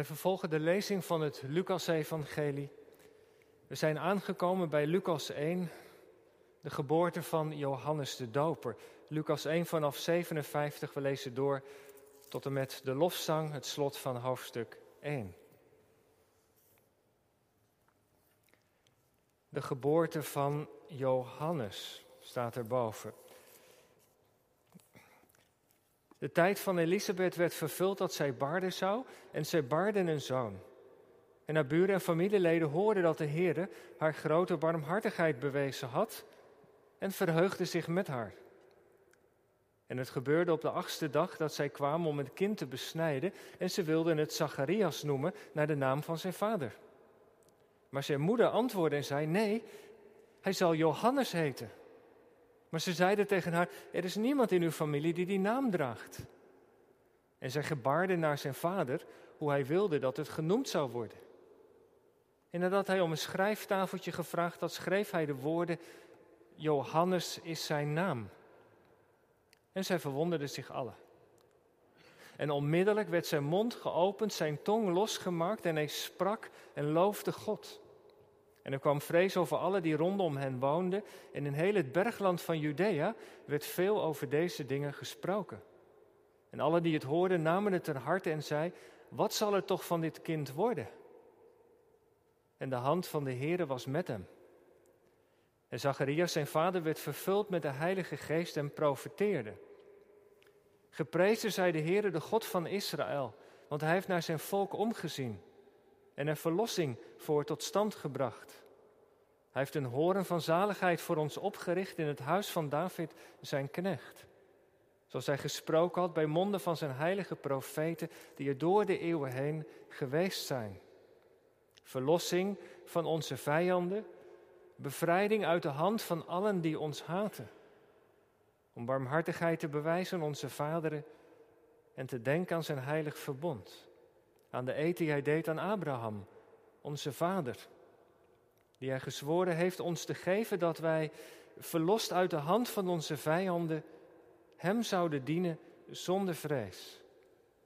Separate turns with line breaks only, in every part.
Wij vervolgen de lezing van het Lucas-evangelie. We zijn aangekomen bij Lucas 1, de geboorte van Johannes de Doper. Lucas 1 vanaf 57, we lezen door tot en met de lofzang, het slot van hoofdstuk 1. De geboorte van Johannes staat erboven. De tijd van Elisabeth werd vervuld dat zij baarden zou en zij baarden een zoon. En haar buren en familieleden hoorden dat de Heer haar grote barmhartigheid bewezen had en verheugden zich met haar. En het gebeurde op de achtste dag dat zij kwamen om het kind te besnijden en ze wilden het Zacharias noemen naar de naam van zijn vader. Maar zijn moeder antwoordde en zei, nee, hij zal Johannes heten. Maar ze zeiden tegen haar: Er is niemand in uw familie die die naam draagt. En zij gebaarde naar zijn vader hoe hij wilde dat het genoemd zou worden. En nadat hij om een schrijftafeltje gevraagd had, schreef hij de woorden: Johannes is zijn naam. En zij verwonderden zich allen. En onmiddellijk werd zijn mond geopend, zijn tong losgemaakt en hij sprak en loofde God. En er kwam vrees over alle die rondom hen woonden. En in heel het bergland van Judea werd veel over deze dingen gesproken. En alle die het hoorden namen het ter harte en zei: Wat zal er toch van dit kind worden? En de hand van de Heere was met hem. En Zacharias, zijn vader, werd vervuld met de Heilige Geest en profeteerde. Geprezen zij de Heere, de God van Israël, want hij heeft naar zijn volk omgezien en er verlossing voor tot stand gebracht. Hij heeft een horen van zaligheid voor ons opgericht in het huis van David, zijn knecht. Zoals hij gesproken had bij monden van zijn heilige profeten, die er door de eeuwen heen geweest zijn. Verlossing van onze vijanden, bevrijding uit de hand van allen die ons haten. Om barmhartigheid te bewijzen onze vaderen en te denken aan zijn heilig verbond aan de eed die hij deed aan Abraham, onze vader, die hij gezworen heeft ons te geven dat wij, verlost uit de hand van onze vijanden, hem zouden dienen zonder vrees,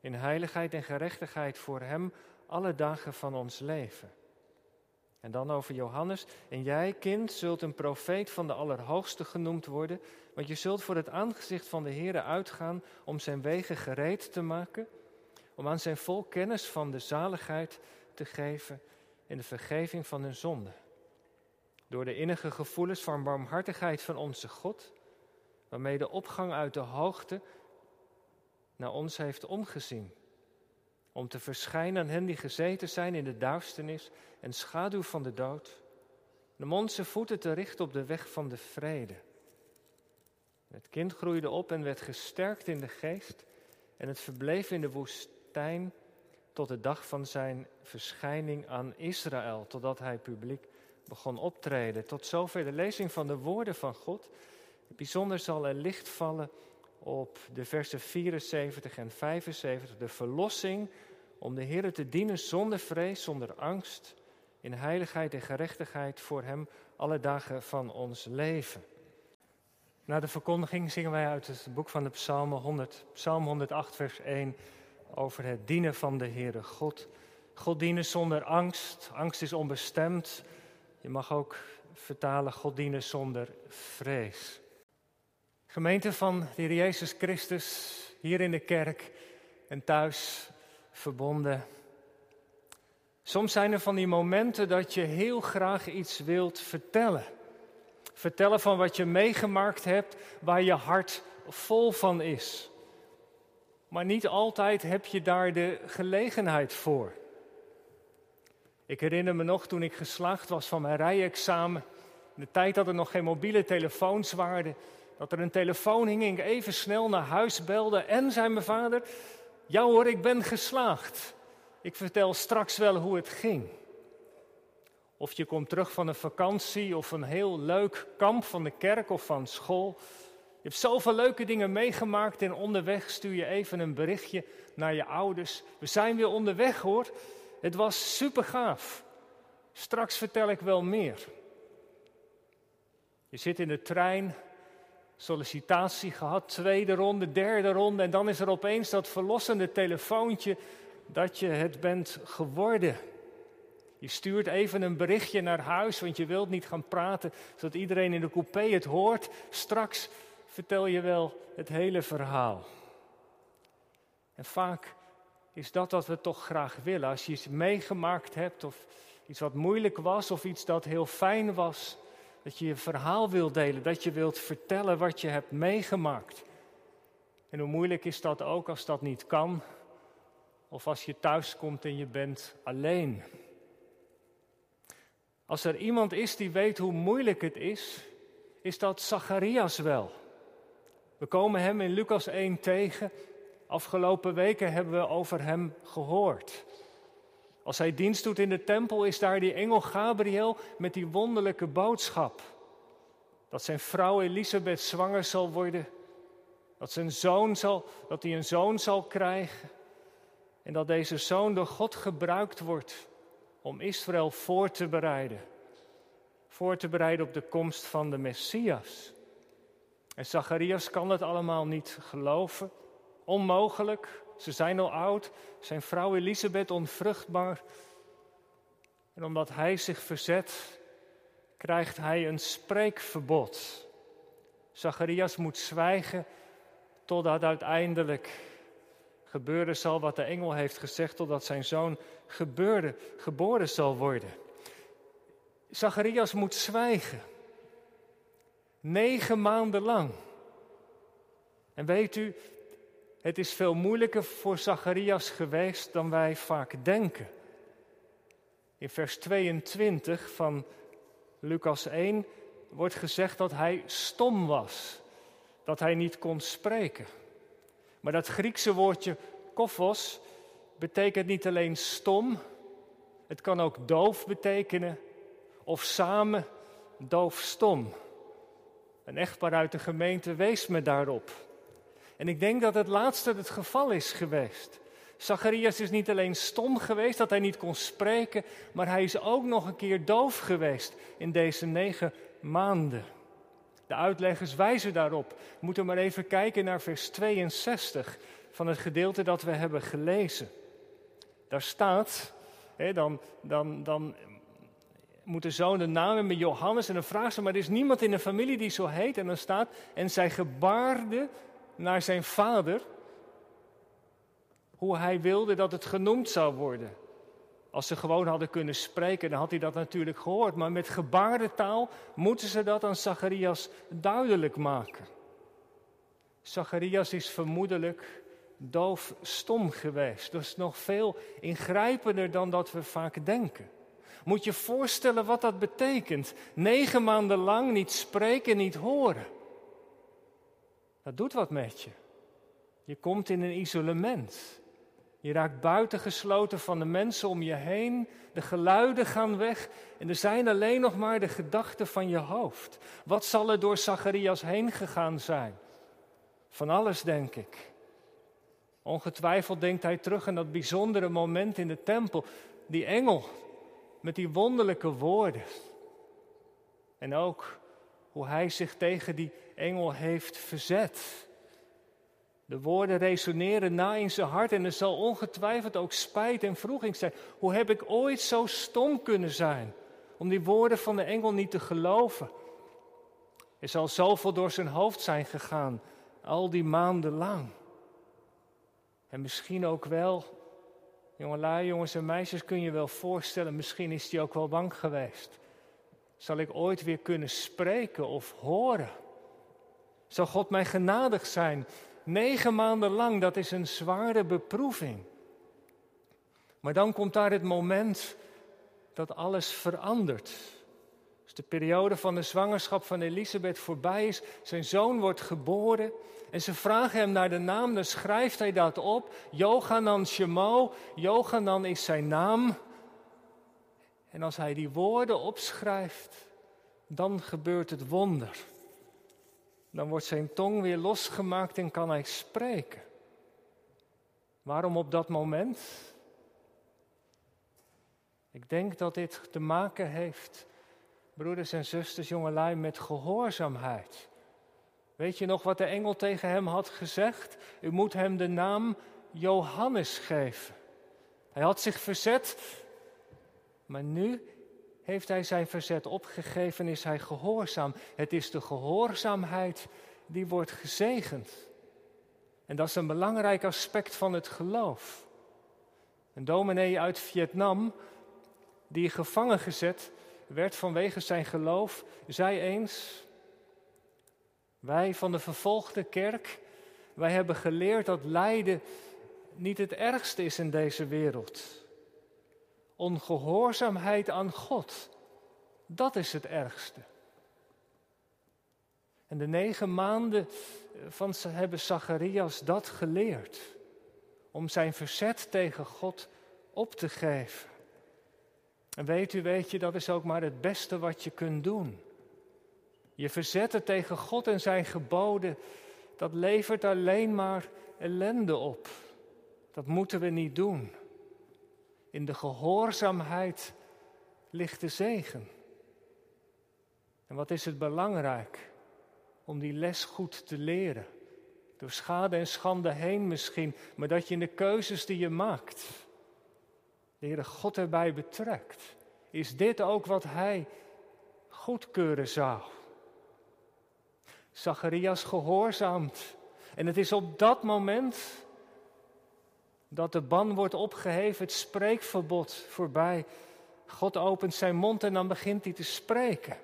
in heiligheid en gerechtigheid voor hem alle dagen van ons leven. En dan over Johannes. En jij, kind, zult een profeet van de Allerhoogste genoemd worden, want je zult voor het aangezicht van de Heere uitgaan om zijn wegen gereed te maken om aan zijn volk kennis van de zaligheid te geven in de vergeving van hun zonde. Door de innige gevoelens van barmhartigheid van onze God, waarmee de opgang uit de hoogte naar ons heeft omgezien. Om te verschijnen aan hen die gezeten zijn in de duisternis en schaduw van de dood. om onze voeten te richten op de weg van de vrede. Het kind groeide op en werd gesterkt in de geest en het verbleef in de woestijn tot de dag van zijn verschijning aan Israël, totdat hij publiek begon optreden. Tot zover de lezing van de woorden van God. Bijzonder zal er licht vallen op de versen 74 en 75, de verlossing om de Heer te dienen zonder vrees, zonder angst, in heiligheid en gerechtigheid voor Hem alle dagen van ons leven. Na de verkondiging zingen wij uit het boek van de Psalmen 100, Psalm 108, vers 1 over het dienen van de Heere God. God dienen zonder angst. Angst is onbestemd. Je mag ook vertalen God dienen zonder vrees. Gemeente van de Heer Jezus Christus, hier in de kerk en thuis verbonden. Soms zijn er van die momenten dat je heel graag iets wilt vertellen. Vertellen van wat je meegemaakt hebt, waar je hart vol van is. Maar niet altijd heb je daar de gelegenheid voor. Ik herinner me nog toen ik geslaagd was van mijn rijexamen. In de tijd dat er nog geen mobiele telefoons waren. Dat er een telefoon hing en ik even snel naar huis belde. En zei mijn vader: Ja hoor, ik ben geslaagd. Ik vertel straks wel hoe het ging. Of je komt terug van een vakantie of een heel leuk kamp van de kerk of van school. Je hebt zoveel leuke dingen meegemaakt en onderweg stuur je even een berichtje naar je ouders. We zijn weer onderweg hoor. Het was super gaaf. Straks vertel ik wel meer. Je zit in de trein, sollicitatie gehad, tweede ronde, derde ronde en dan is er opeens dat verlossende telefoontje. dat je het bent geworden. Je stuurt even een berichtje naar huis, want je wilt niet gaan praten, zodat iedereen in de coupé het hoort. Straks vertel je wel het hele verhaal. En vaak is dat wat we toch graag willen. Als je iets meegemaakt hebt of iets wat moeilijk was of iets dat heel fijn was, dat je je verhaal wilt delen, dat je wilt vertellen wat je hebt meegemaakt. En hoe moeilijk is dat ook als dat niet kan, of als je thuis komt en je bent alleen. Als er iemand is die weet hoe moeilijk het is, is dat Zacharias wel. We komen hem in Lucas 1 tegen. Afgelopen weken hebben we over hem gehoord. Als hij dienst doet in de tempel, is daar die engel Gabriel met die wonderlijke boodschap. Dat zijn vrouw Elisabeth zwanger zal worden. Dat, zijn zoon zal, dat hij een zoon zal krijgen. En dat deze zoon door God gebruikt wordt om Israël voor te bereiden. Voor te bereiden op de komst van de Messias. En Zacharias kan het allemaal niet geloven. Onmogelijk. Ze zijn al oud. Zijn vrouw Elisabeth onvruchtbaar. En omdat hij zich verzet, krijgt hij een spreekverbod. Zacharias moet zwijgen totdat uiteindelijk gebeuren zal wat de engel heeft gezegd, totdat zijn zoon gebeurde, geboren zal worden. Zacharias moet zwijgen. Negen maanden lang. En weet u, het is veel moeilijker voor Zacharias geweest dan wij vaak denken. In vers 22 van Lucas 1 wordt gezegd dat hij stom was, dat hij niet kon spreken. Maar dat Griekse woordje kophos betekent niet alleen stom, het kan ook doof betekenen of samen doof-stom. Een echtpaar uit de gemeente wees me daarop. En ik denk dat het laatste het geval is geweest. Zacharias is niet alleen stom geweest dat hij niet kon spreken, maar hij is ook nog een keer doof geweest in deze negen maanden. De uitleggers wijzen daarop. We moeten maar even kijken naar vers 62 van het gedeelte dat we hebben gelezen. Daar staat, hè, dan, dan, dan moet de zoon de naam hebben Johannes en dan vraagt ze, maar er is niemand in de familie die zo heet. En dan staat, en zij gebaarde naar zijn vader hoe hij wilde dat het genoemd zou worden. Als ze gewoon hadden kunnen spreken, dan had hij dat natuurlijk gehoord. Maar met gebarentaal moeten ze dat aan Zacharias duidelijk maken. Zacharias is vermoedelijk doof-stom geweest. Dat is nog veel ingrijpender dan dat we vaak denken. Moet je voorstellen wat dat betekent. Negen maanden lang niet spreken, niet horen. Dat doet wat met je. Je komt in een isolement. Je raakt buitengesloten van de mensen om je heen. De geluiden gaan weg en er zijn alleen nog maar de gedachten van je hoofd. Wat zal er door Zacharias heen gegaan zijn? Van alles, denk ik. Ongetwijfeld denkt hij terug aan dat bijzondere moment in de tempel. Die engel met die wonderlijke woorden. En ook hoe hij zich tegen die engel heeft verzet. De woorden resoneren na in zijn hart en er zal ongetwijfeld ook spijt en vroeging zijn. Hoe heb ik ooit zo stom kunnen zijn om die woorden van de engel niet te geloven? Er zal zoveel door zijn hoofd zijn gegaan, al die maanden lang. En misschien ook wel, jongelui, jongens en meisjes, kun je wel voorstellen, misschien is hij ook wel bang geweest. Zal ik ooit weer kunnen spreken of horen? Zal God mij genadig zijn? Negen maanden lang, dat is een zware beproeving. Maar dan komt daar het moment dat alles verandert. Als de periode van de zwangerschap van Elisabeth voorbij is, zijn zoon wordt geboren en ze vragen hem naar de naam, dan schrijft hij dat op. Johanan Shemo, Johanan is zijn naam. En als hij die woorden opschrijft, dan gebeurt het wonder. Dan wordt zijn tong weer losgemaakt en kan hij spreken. Waarom op dat moment? Ik denk dat dit te maken heeft, broeders en zusters, jongelui, met gehoorzaamheid. Weet je nog wat de engel tegen hem had gezegd? U moet hem de naam Johannes geven. Hij had zich verzet, maar nu heeft hij zijn verzet opgegeven, is hij gehoorzaam. Het is de gehoorzaamheid die wordt gezegend. En dat is een belangrijk aspect van het geloof. Een dominee uit Vietnam, die gevangen gezet werd vanwege zijn geloof, zei eens: Wij van de vervolgde kerk, wij hebben geleerd dat lijden niet het ergste is in deze wereld. Ongehoorzaamheid aan God, dat is het ergste. En de negen maanden van hebben Zacharias dat geleerd. Om zijn verzet tegen God op te geven. En weet u, weet je, dat is ook maar het beste wat je kunt doen. Je verzetten tegen God en zijn geboden, dat levert alleen maar ellende op. Dat moeten we niet doen. In de gehoorzaamheid ligt de zegen. En wat is het belangrijk om die les goed te leren? Door schade en schande heen misschien, maar dat je in de keuzes die je maakt, de Heere God erbij betrekt. Is dit ook wat Hij goedkeuren zou? Zacharias gehoorzaamt. En het is op dat moment dat de ban wordt opgeheven, het spreekverbod voorbij. God opent zijn mond en dan begint hij te spreken.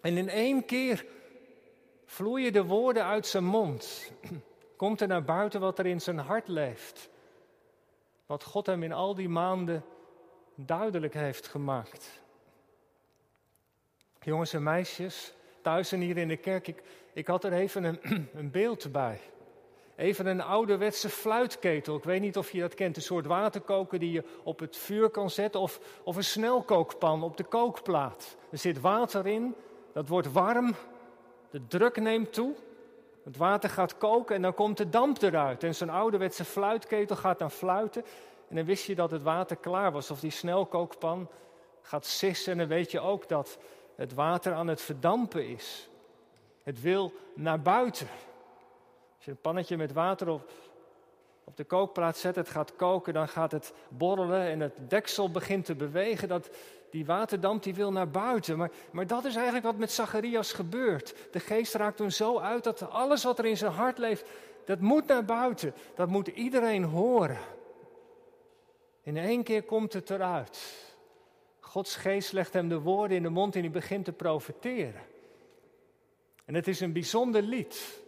En in één keer vloeien de woorden uit zijn mond. Komt er naar buiten wat er in zijn hart leeft. Wat God hem in al die maanden duidelijk heeft gemaakt. Jongens en meisjes, thuis en hier in de kerk, ik, ik had er even een, een beeld bij. Even een ouderwetse fluitketel. Ik weet niet of je dat kent. Een soort waterkoker die je op het vuur kan zetten. Of, of een snelkookpan op de kookplaat. Er zit water in. Dat wordt warm. De druk neemt toe. Het water gaat koken en dan komt de damp eruit. En zo'n ouderwetse fluitketel gaat dan fluiten. En dan wist je dat het water klaar was. Of die snelkookpan gaat sissen. En dan weet je ook dat het water aan het verdampen is. Het wil naar buiten. Als je een pannetje met water op, op de kookplaat zet, het gaat koken, dan gaat het borrelen en het deksel begint te bewegen. Dat, die waterdamp die wil naar buiten. Maar, maar dat is eigenlijk wat met Zacharias gebeurt. De geest raakt hem zo uit dat alles wat er in zijn hart leeft, dat moet naar buiten. Dat moet iedereen horen. In één keer komt het eruit. Gods geest legt hem de woorden in de mond en hij begint te profeteren. En het is een bijzonder lied.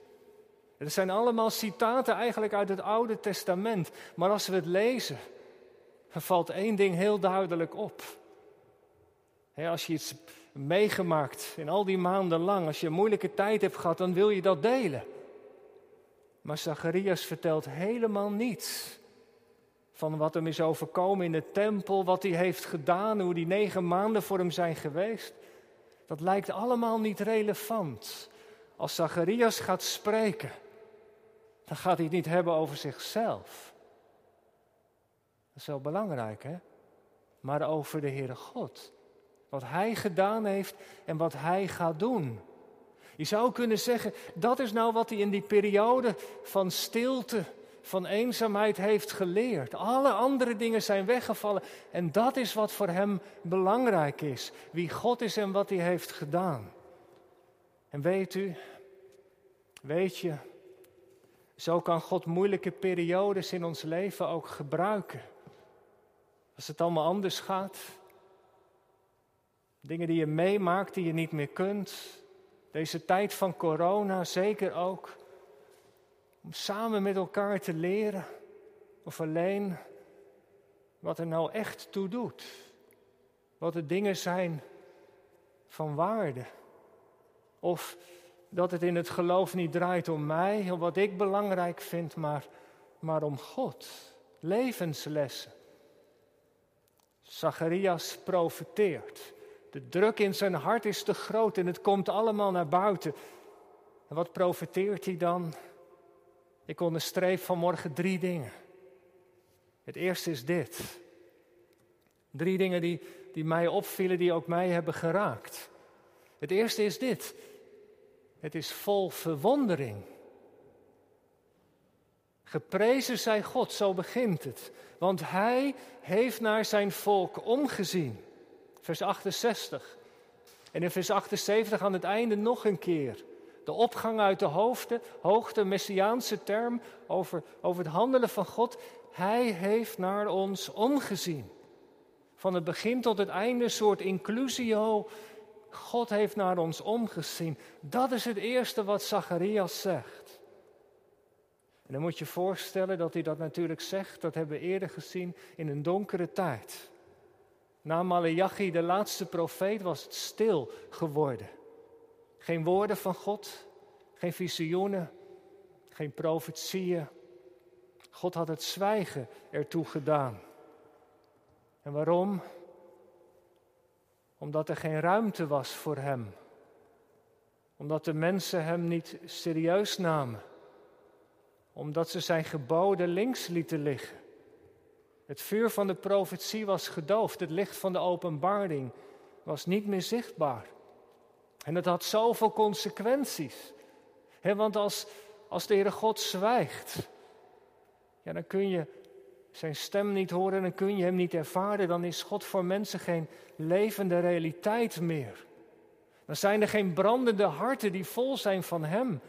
Het zijn allemaal citaten eigenlijk uit het Oude Testament. Maar als we het lezen, valt één ding heel duidelijk op. als je iets meegemaakt in al die maanden lang, als je een moeilijke tijd hebt gehad, dan wil je dat delen. Maar Zacharias vertelt helemaal niets van wat hem is overkomen in de tempel, wat hij heeft gedaan, hoe die negen maanden voor hem zijn geweest. Dat lijkt allemaal niet relevant. Als Zacharias gaat spreken, dan gaat hij het niet hebben over zichzelf. Dat is wel belangrijk, hè? Maar over de Heere God. Wat Hij gedaan heeft en wat Hij gaat doen. Je zou kunnen zeggen, dat is nou wat hij in die periode van stilte, van eenzaamheid heeft geleerd. Alle andere dingen zijn weggevallen en dat is wat voor hem belangrijk is. Wie God is en wat hij heeft gedaan. En weet u, weet je, zo kan God moeilijke periodes in ons leven ook gebruiken. Als het allemaal anders gaat. Dingen die je meemaakt die je niet meer kunt. Deze tijd van corona zeker ook. Om samen met elkaar te leren. Of alleen wat er nou echt toe doet. Wat de dingen zijn van waarde. Of dat het in het geloof niet draait om mij, om wat ik belangrijk vind, maar, maar om God. Levenslessen. Zacharias profeteert. De druk in zijn hart is te groot en het komt allemaal naar buiten. En wat profeteert hij dan? Ik onderstreep vanmorgen drie dingen. Het eerste is dit. Drie dingen die, die mij opvielen, die ook mij hebben geraakt. Het eerste is dit. Het is vol verwondering. Geprezen zij God, zo begint het. Want hij heeft naar zijn volk omgezien. Vers 68. En in vers 78 aan het einde nog een keer. De opgang uit de hoofde, hoogte, messiaanse term over, over het handelen van God. Hij heeft naar ons omgezien. Van het begin tot het einde, een soort inclusio. God heeft naar ons omgezien. Dat is het eerste wat Zacharias zegt. En dan moet je voorstellen dat hij dat natuurlijk zegt, dat hebben we eerder gezien, in een donkere tijd. Na Malachi, de laatste profeet, was het stil geworden. Geen woorden van God, geen visioenen, geen profetieën. God had het zwijgen ertoe gedaan. En waarom? Omdat er geen ruimte was voor hem. Omdat de mensen hem niet serieus namen. Omdat ze zijn geboden links lieten liggen. Het vuur van de profetie was gedoofd. Het licht van de openbaring was niet meer zichtbaar. En het had zoveel consequenties. want als, als de Heere God zwijgt, ja, dan kun je zijn stem niet horen, dan kun je hem niet ervaren. Dan is God voor mensen geen levende realiteit meer. Dan zijn er geen brandende harten die vol zijn van hem.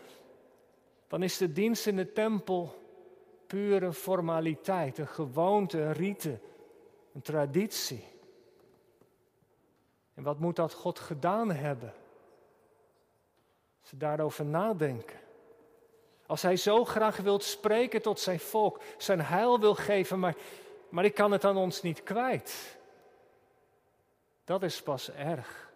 Dan is de dienst in de tempel pure formaliteit, een gewoonte, een rite, een traditie. En wat moet dat God gedaan hebben? Ze daarover nadenken. Als hij zo graag wilt spreken tot zijn volk, zijn heil wil geven, maar, maar ik kan het aan ons niet kwijt. Dat is pas erg.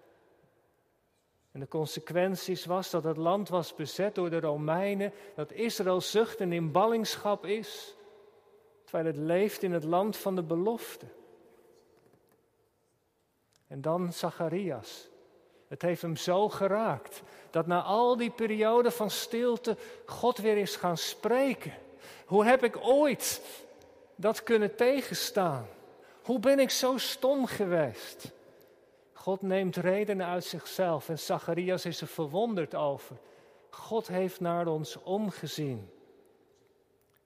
En de consequenties was dat het land was bezet door de Romeinen, dat Israël zucht en in ballingschap is, terwijl het leeft in het land van de belofte. En dan Zacharias. Het heeft hem zo geraakt dat na al die periode van stilte God weer is gaan spreken. Hoe heb ik ooit dat kunnen tegenstaan? Hoe ben ik zo stom geweest? God neemt redenen uit zichzelf en Zacharias is er verwonderd over. God heeft naar ons omgezien.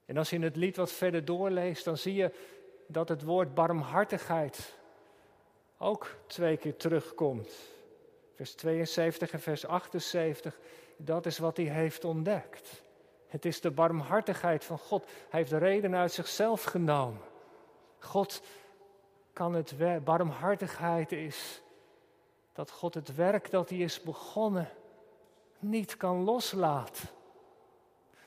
En als je in het lied wat verder doorleest, dan zie je dat het woord barmhartigheid ook twee keer terugkomt. Vers 72 en vers 78, dat is wat hij heeft ontdekt. Het is de barmhartigheid van God. Hij heeft de reden uit zichzelf genomen. God kan het werk, barmhartigheid is dat God het werk dat hij is begonnen niet kan loslaten.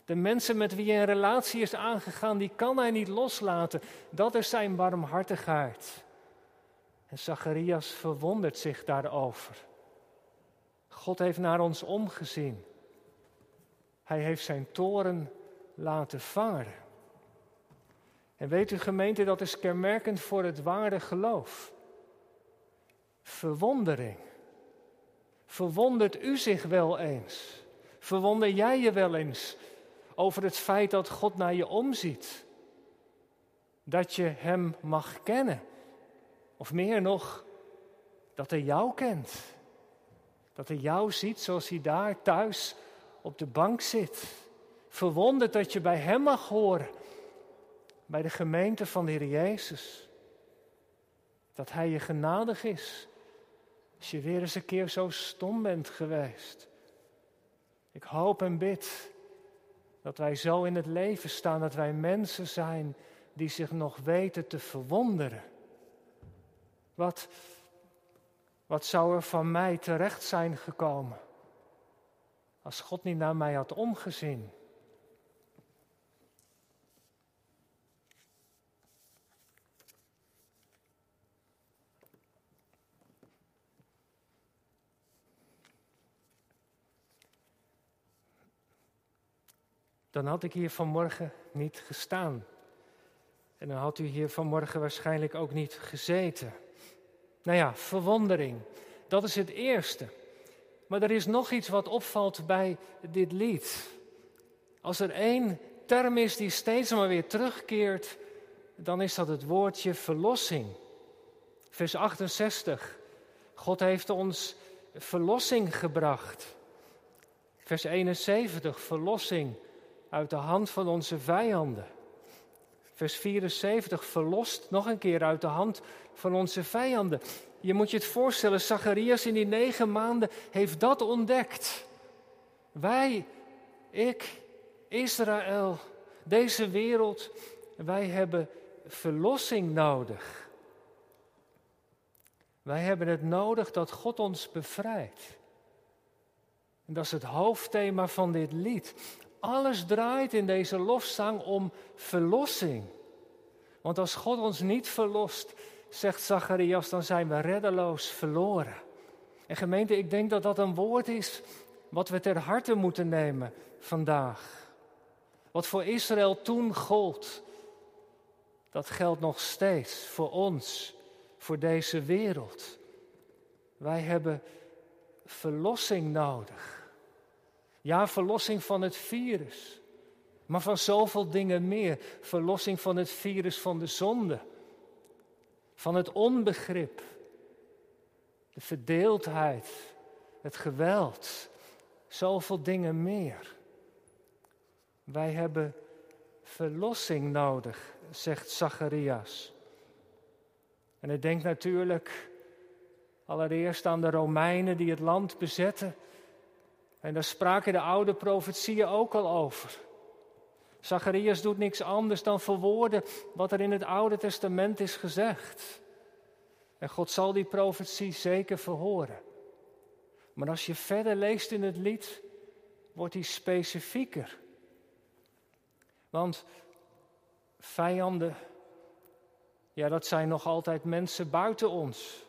De mensen met wie hij een relatie is aangegaan, die kan hij niet loslaten. Dat is zijn barmhartigheid. En Zacharias verwondert zich daarover. God heeft naar ons omgezien. Hij heeft zijn toren laten varen. En weet u gemeente, dat is kenmerkend voor het ware geloof. Verwondering. Verwondert u zich wel eens? Verwonder jij je wel eens over het feit dat God naar je omziet? Dat je Hem mag kennen? Of meer nog, dat Hij jou kent? Dat hij jou ziet zoals hij daar thuis op de bank zit. Verwonderd dat je bij hem mag horen. Bij de gemeente van de Heer Jezus. Dat hij je genadig is. Als je weer eens een keer zo stom bent geweest. Ik hoop en bid dat wij zo in het leven staan. Dat wij mensen zijn die zich nog weten te verwonderen. Wat wat zou er van mij terecht zijn gekomen als God niet naar mij had omgezien? Dan had ik hier vanmorgen niet gestaan. En dan had u hier vanmorgen waarschijnlijk ook niet gezeten. Nou ja, verwondering. Dat is het eerste. Maar er is nog iets wat opvalt bij dit lied. Als er één term is die steeds maar weer terugkeert, dan is dat het woordje verlossing. Vers 68. God heeft ons verlossing gebracht. Vers 71, verlossing uit de hand van onze vijanden. Vers 74, verlost nog een keer uit de hand van onze vijanden. Je moet je het voorstellen, Zacharias in die negen maanden heeft dat ontdekt. Wij, ik, Israël, deze wereld, wij hebben verlossing nodig. Wij hebben het nodig dat God ons bevrijdt. En dat is het hoofdthema van dit lied. Alles draait in deze lofzang om verlossing. Want als God ons niet verlost, zegt Zacharias, dan zijn we reddeloos verloren. En gemeente, ik denk dat dat een woord is wat we ter harte moeten nemen vandaag. Wat voor Israël toen gold, dat geldt nog steeds voor ons, voor deze wereld. Wij hebben verlossing nodig. Ja, verlossing van het virus, maar van zoveel dingen meer. Verlossing van het virus van de zonde, van het onbegrip, de verdeeldheid, het geweld, zoveel dingen meer. Wij hebben verlossing nodig, zegt Zacharias. En hij denkt natuurlijk allereerst aan de Romeinen die het land bezetten. En daar spraken de oude profetieën ook al over. Zacharias doet niks anders dan verwoorden wat er in het Oude Testament is gezegd. En God zal die profetie zeker verhoren. Maar als je verder leest in het lied, wordt hij specifieker. Want vijanden, ja, dat zijn nog altijd mensen buiten ons.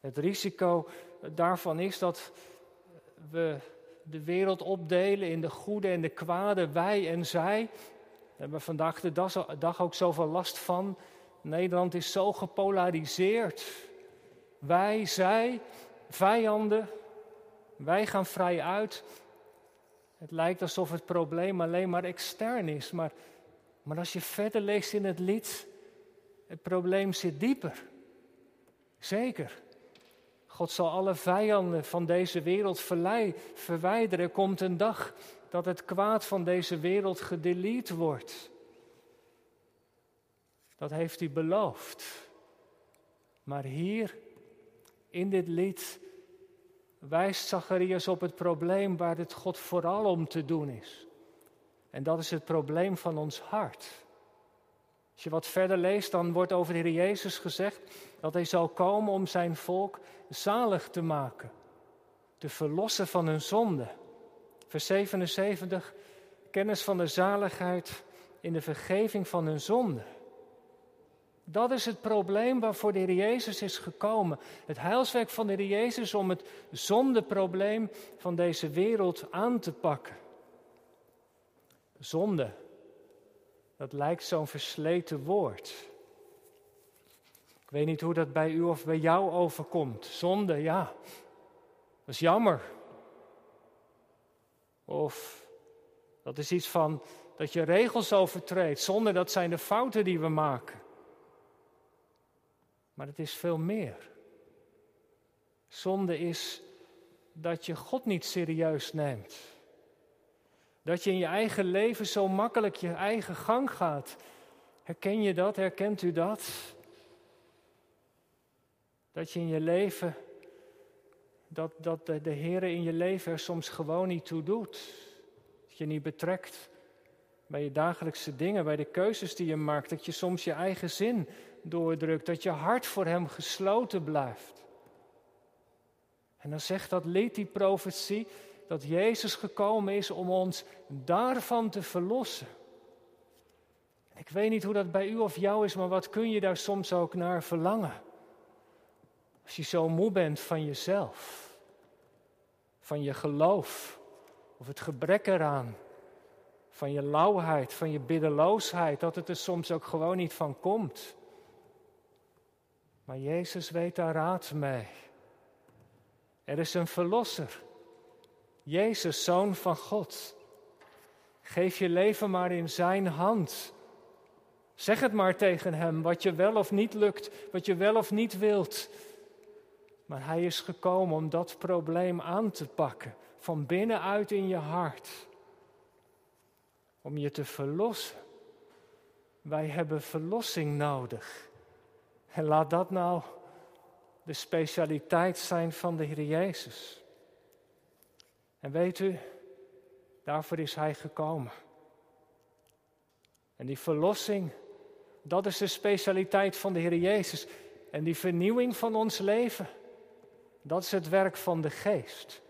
Het risico daarvan is dat we de wereld opdelen in de goede en de kwade, wij en zij. Daar hebben we vandaag de dag ook zoveel last van. Nederland is zo gepolariseerd. Wij, zij, vijanden. Wij gaan vrij uit. Het lijkt alsof het probleem alleen maar extern is. Maar, maar als je verder leest in het lied, het probleem zit dieper. Zeker. God zal alle vijanden van deze wereld verwijderen. Er komt een dag dat het kwaad van deze wereld gedelete wordt. Dat heeft hij beloofd. Maar hier, in dit lied, wijst Zacharias op het probleem waar het God vooral om te doen is. En dat is het probleem van ons hart. Als je wat verder leest, dan wordt over de Heer Jezus gezegd dat hij zal komen om zijn volk zalig te maken, te verlossen van hun zonde. Vers 77, kennis van de zaligheid in de vergeving van hun zonde. Dat is het probleem waarvoor de Heer Jezus is gekomen. Het heilswerk van de Heer Jezus om het zondeprobleem van deze wereld aan te pakken. Zonde, dat lijkt zo'n versleten woord. Ik weet niet hoe dat bij u of bij jou overkomt. Zonde, ja, dat is jammer. Of dat is iets van dat je regels overtreedt. Zonde, dat zijn de fouten die we maken. Maar het is veel meer. Zonde is dat je God niet serieus neemt. Dat je in je eigen leven zo makkelijk je eigen gang gaat. Herken je dat? Herkent u dat? Dat je in je leven, dat, dat de, de Heer in je leven er soms gewoon niet toe doet. Dat je niet betrekt bij je dagelijkse dingen, bij de keuzes die je maakt. Dat je soms je eigen zin doordrukt, dat je hart voor Hem gesloten blijft. En dan zegt dat lied, die profetie, dat Jezus gekomen is om ons daarvan te verlossen. Ik weet niet hoe dat bij u of jou is, maar wat kun je daar soms ook naar verlangen? Als je zo moe bent van jezelf, van je geloof of het gebrek eraan, van je lauwheid, van je biddeloosheid, dat het er soms ook gewoon niet van komt. Maar Jezus weet daar raad mee. Er is een verlosser. Jezus, zoon van God. Geef je leven maar in zijn hand. Zeg het maar tegen hem, wat je wel of niet lukt, wat je wel of niet wilt. Maar hij is gekomen om dat probleem aan te pakken, van binnenuit in je hart. om je te verlossen. Wij hebben verlossing nodig. En laat dat nou de specialiteit zijn van de Heer Jezus. En weet u, daarvoor is Hij gekomen. En die verlossing, dat is de specialiteit van de Heer Jezus. En die vernieuwing van ons leven, dat is het werk van de Geest.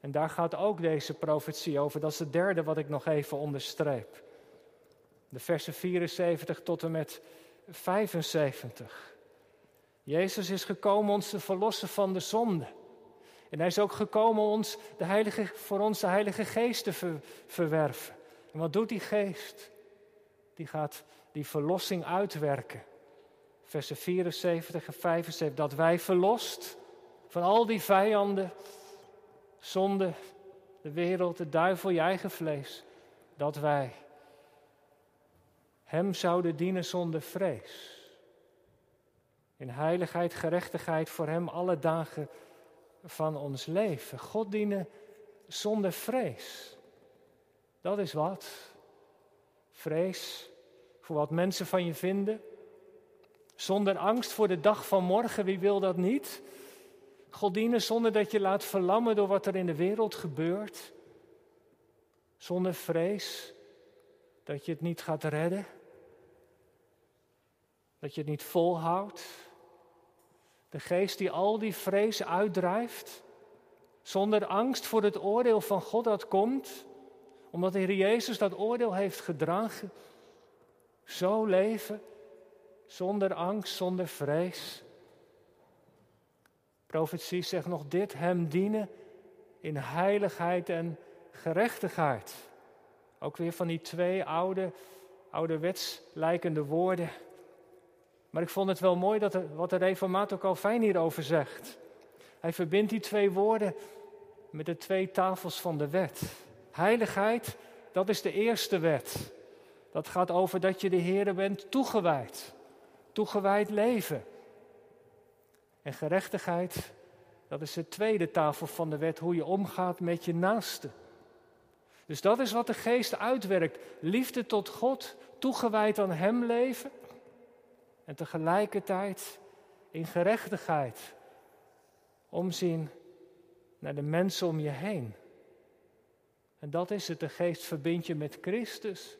En daar gaat ook deze profetie over. Dat is het derde wat ik nog even onderstreep. De versen 74 tot en met 75. Jezus is gekomen ons te verlossen van de zonde. En hij is ook gekomen ons de heilige, voor ons de Heilige Geest te verwerven. En wat doet die Geest? Die gaat die verlossing uitwerken. Versen 74 en 75. Dat wij verlost van al die vijanden, zonde, de wereld, de duivel, je eigen vlees. Dat wij Hem zouden dienen zonder vrees. In heiligheid, gerechtigheid voor Hem alle dagen van ons leven. God dienen zonder vrees. Dat is wat. Vrees voor wat mensen van je vinden. Zonder angst voor de dag van morgen, wie wil dat niet? God dienen zonder dat je laat verlammen door wat er in de wereld gebeurt. Zonder vrees dat je het niet gaat redden. Dat je het niet volhoudt. De geest die al die vrees uitdrijft. Zonder angst voor het oordeel van God dat komt. Omdat de Heer Jezus dat oordeel heeft gedragen. Zo leven. Zonder angst, zonder vrees. Profetie zegt nog dit: Hem dienen in heiligheid en gerechtigheid. Ook weer van die twee oude, ouderwets lijkende woorden. Maar ik vond het wel mooi dat wat de reformator Calvijn hierover zegt. Hij verbindt die twee woorden met de twee tafels van de wet. Heiligheid, dat is de eerste wet. Dat gaat over dat je de Heer bent toegewijd. Toegewijd leven. En gerechtigheid, dat is de tweede tafel van de wet, hoe je omgaat met je naaste. Dus dat is wat de geest uitwerkt. Liefde tot God, toegewijd aan Hem leven. En tegelijkertijd in gerechtigheid omzien naar de mensen om je heen. En dat is het, de geest verbindt je met Christus.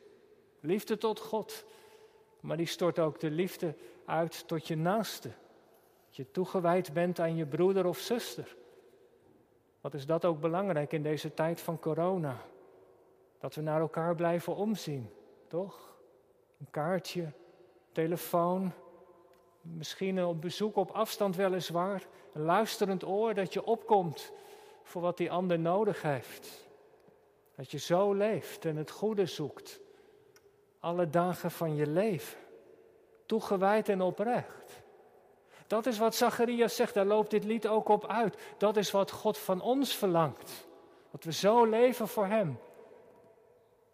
Liefde tot God, maar die stort ook de liefde uit tot je naaste. Dat je toegewijd bent aan je broeder of zuster. Wat is dat ook belangrijk in deze tijd van corona? Dat we naar elkaar blijven omzien, toch? Een kaartje, telefoon, misschien op bezoek op afstand weliswaar, een luisterend oor dat je opkomt voor wat die ander nodig heeft. Dat je zo leeft en het goede zoekt, alle dagen van je leven, toegewijd en oprecht. Dat is wat Zacharias zegt, daar loopt dit lied ook op uit. Dat is wat God van ons verlangt. Dat we zo leven voor Hem.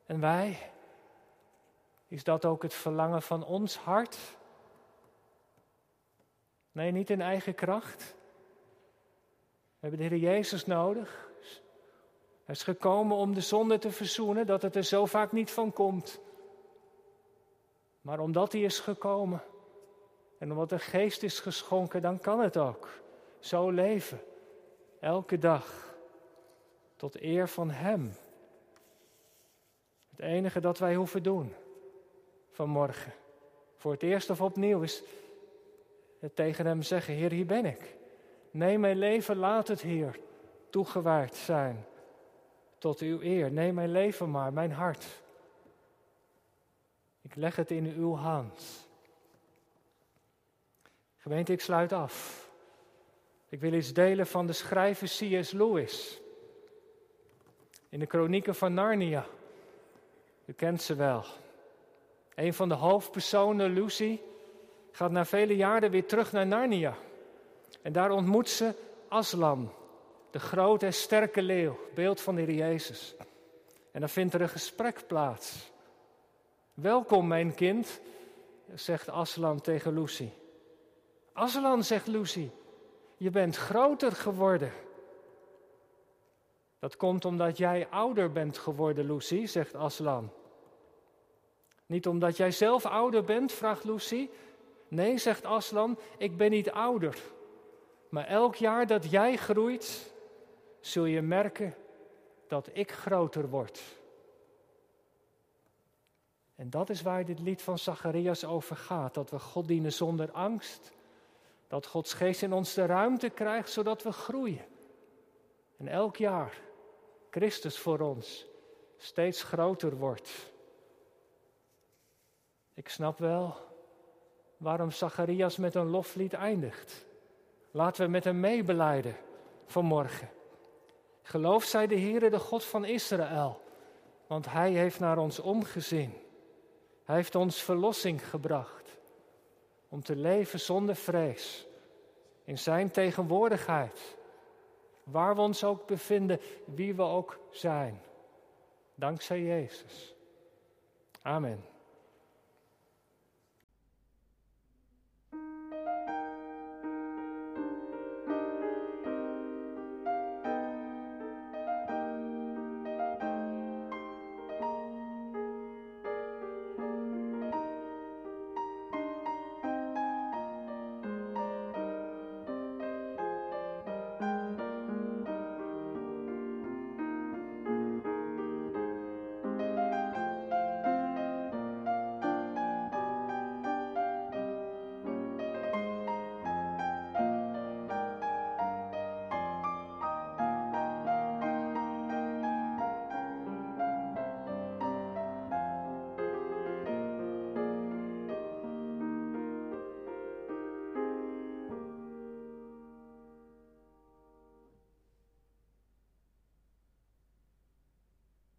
En wij, is dat ook het verlangen van ons hart? Nee, niet in eigen kracht. We hebben de Heer Jezus nodig. Hij is gekomen om de zonde te verzoenen, dat het er zo vaak niet van komt. Maar omdat hij is gekomen en omdat de geest is geschonken, dan kan het ook. Zo leven. Elke dag. Tot eer van Hem. Het enige dat wij hoeven doen vanmorgen. Voor het eerst of opnieuw is het tegen Hem zeggen: Heer, hier ben ik. Neem mijn leven, laat het, Heer, toegewijd zijn tot uw eer. Neem mijn leven maar, mijn hart. Ik leg het in uw hand. Gemeente, ik sluit af. Ik wil iets delen van de schrijver C.S. Lewis. In de kronieken van Narnia. U kent ze wel. Een van de hoofdpersonen, Lucy, gaat na vele jaren weer terug naar Narnia. En daar ontmoet ze Aslan, de grote en sterke leeuw, beeld van de Heer Jezus. En dan vindt er een gesprek plaats. Welkom, mijn kind, zegt Aslan tegen Lucy. Aslan, zegt Lucy, je bent groter geworden. Dat komt omdat jij ouder bent geworden, Lucy, zegt Aslan. Niet omdat jij zelf ouder bent, vraagt Lucy. Nee, zegt Aslan, ik ben niet ouder. Maar elk jaar dat jij groeit, zul je merken dat ik groter word. En dat is waar dit lied van Zacharias over gaat. Dat we God dienen zonder angst. Dat Gods geest in ons de ruimte krijgt zodat we groeien. En elk jaar Christus voor ons steeds groter wordt. Ik snap wel waarom Zacharias met een loflied eindigt. Laten we met hem meebeleiden vanmorgen. Geloof zij de Heere, de God van Israël, want Hij heeft naar ons omgezien. Hij heeft ons verlossing gebracht om te leven zonder vrees, in Zijn tegenwoordigheid, waar we ons ook bevinden, wie we ook zijn. Dankzij Jezus. Amen.